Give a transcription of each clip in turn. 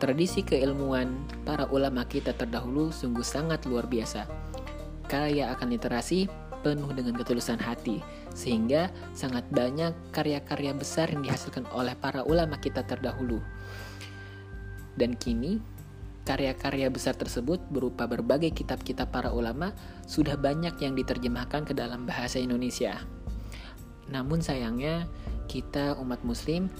Tradisi keilmuan para ulama kita terdahulu sungguh sangat luar biasa. Kaya akan literasi, penuh dengan ketulusan hati, sehingga sangat banyak karya-karya besar yang dihasilkan oleh para ulama kita terdahulu. Dan kini, karya-karya besar tersebut berupa berbagai kitab-kitab para ulama sudah banyak yang diterjemahkan ke dalam bahasa Indonesia. Namun sayangnya, kita umat muslim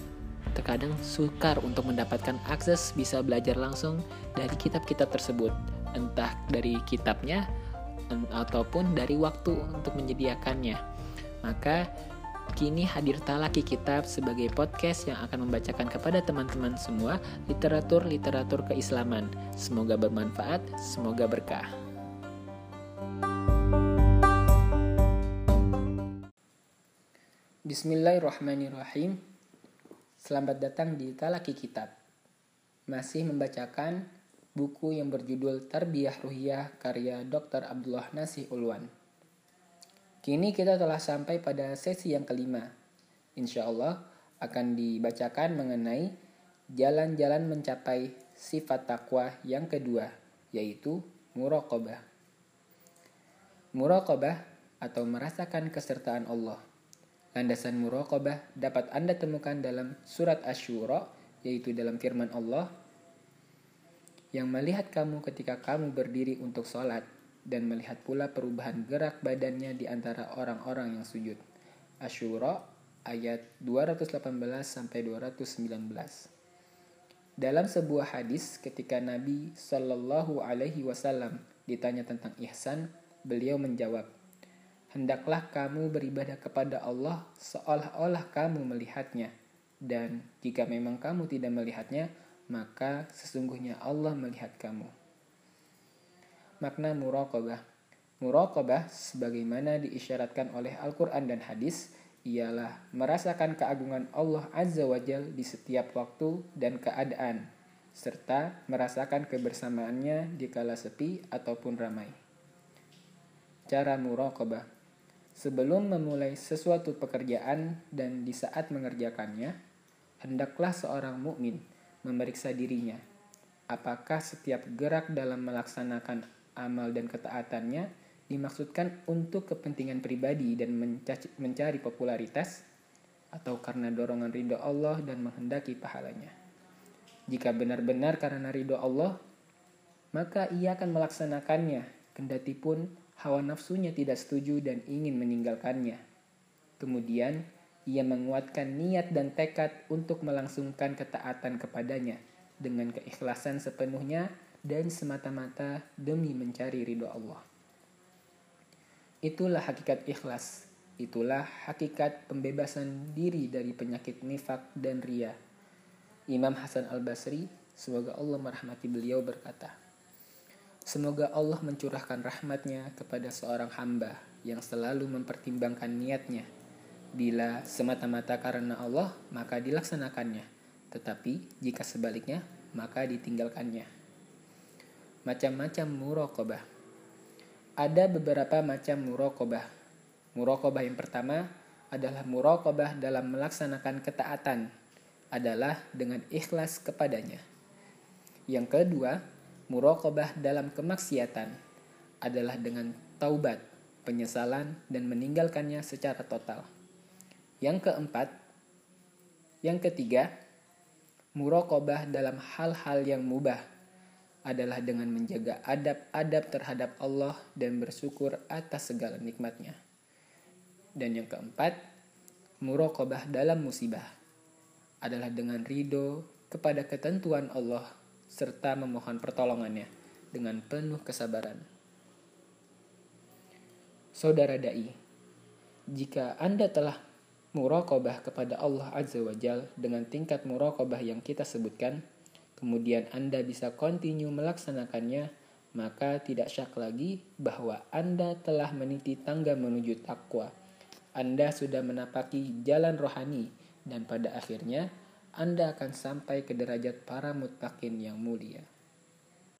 terkadang sukar untuk mendapatkan akses bisa belajar langsung dari kitab-kitab tersebut, entah dari kitabnya ataupun dari waktu untuk menyediakannya. Maka kini hadir Talaki Kitab sebagai podcast yang akan membacakan kepada teman-teman semua literatur-literatur keislaman. Semoga bermanfaat, semoga berkah. Bismillahirrahmanirrahim. Selamat datang di Talaki Kitab. Masih membacakan buku yang berjudul Tarbiyah Ruhiyah karya Dr. Abdullah Nasih Ulwan. Kini kita telah sampai pada sesi yang kelima. Insya Allah akan dibacakan mengenai jalan-jalan mencapai sifat takwa yang kedua, yaitu muraqabah. Muraqabah atau merasakan kesertaan Allah Landasan muraqabah dapat Anda temukan dalam surat Asyura, yaitu dalam firman Allah, yang melihat kamu ketika kamu berdiri untuk sholat, dan melihat pula perubahan gerak badannya di antara orang-orang yang sujud. Asyura ayat 218 219. Dalam sebuah hadis ketika Nabi Shallallahu alaihi wasallam ditanya tentang ihsan, beliau menjawab, hendaklah kamu beribadah kepada Allah seolah-olah kamu melihatnya. Dan jika memang kamu tidak melihatnya, maka sesungguhnya Allah melihat kamu. Makna muraqabah Muraqabah sebagaimana diisyaratkan oleh Al-Quran dan hadis ialah merasakan keagungan Allah Azza wa Jal di setiap waktu dan keadaan, serta merasakan kebersamaannya di kala sepi ataupun ramai. Cara muraqabah Sebelum memulai sesuatu pekerjaan dan di saat mengerjakannya, hendaklah seorang mukmin memeriksa dirinya. Apakah setiap gerak dalam melaksanakan amal dan ketaatannya dimaksudkan untuk kepentingan pribadi dan mencari popularitas atau karena dorongan ridho Allah dan menghendaki pahalanya. Jika benar-benar karena ridho Allah, maka ia akan melaksanakannya, kendati pun hawa nafsunya tidak setuju dan ingin meninggalkannya. Kemudian, ia menguatkan niat dan tekad untuk melangsungkan ketaatan kepadanya dengan keikhlasan sepenuhnya dan semata-mata demi mencari ridho Allah. Itulah hakikat ikhlas. Itulah hakikat pembebasan diri dari penyakit nifak dan ria. Imam Hasan al-Basri, semoga Allah merahmati beliau berkata, Semoga Allah mencurahkan rahmatnya kepada seorang hamba yang selalu mempertimbangkan niatnya. Bila semata-mata karena Allah, maka dilaksanakannya. Tetapi jika sebaliknya, maka ditinggalkannya. Macam-macam murokobah. Ada beberapa macam murokobah. Murokobah yang pertama adalah murokobah dalam melaksanakan ketaatan adalah dengan ikhlas kepadanya. Yang kedua, Muraqabah dalam kemaksiatan adalah dengan taubat, penyesalan, dan meninggalkannya secara total. Yang keempat, yang ketiga, muraqabah dalam hal-hal yang mubah adalah dengan menjaga adab-adab terhadap Allah dan bersyukur atas segala nikmatnya. Dan yang keempat, muraqabah dalam musibah adalah dengan ridho kepada ketentuan Allah serta memohon pertolongannya dengan penuh kesabaran. Saudara dai, jika Anda telah muraqabah kepada Allah Azza wa Jal dengan tingkat muraqabah yang kita sebutkan, kemudian Anda bisa kontinu melaksanakannya, maka tidak syak lagi bahwa Anda telah meniti tangga menuju takwa. Anda sudah menapaki jalan rohani dan pada akhirnya anda akan sampai ke derajat para mutakin yang mulia.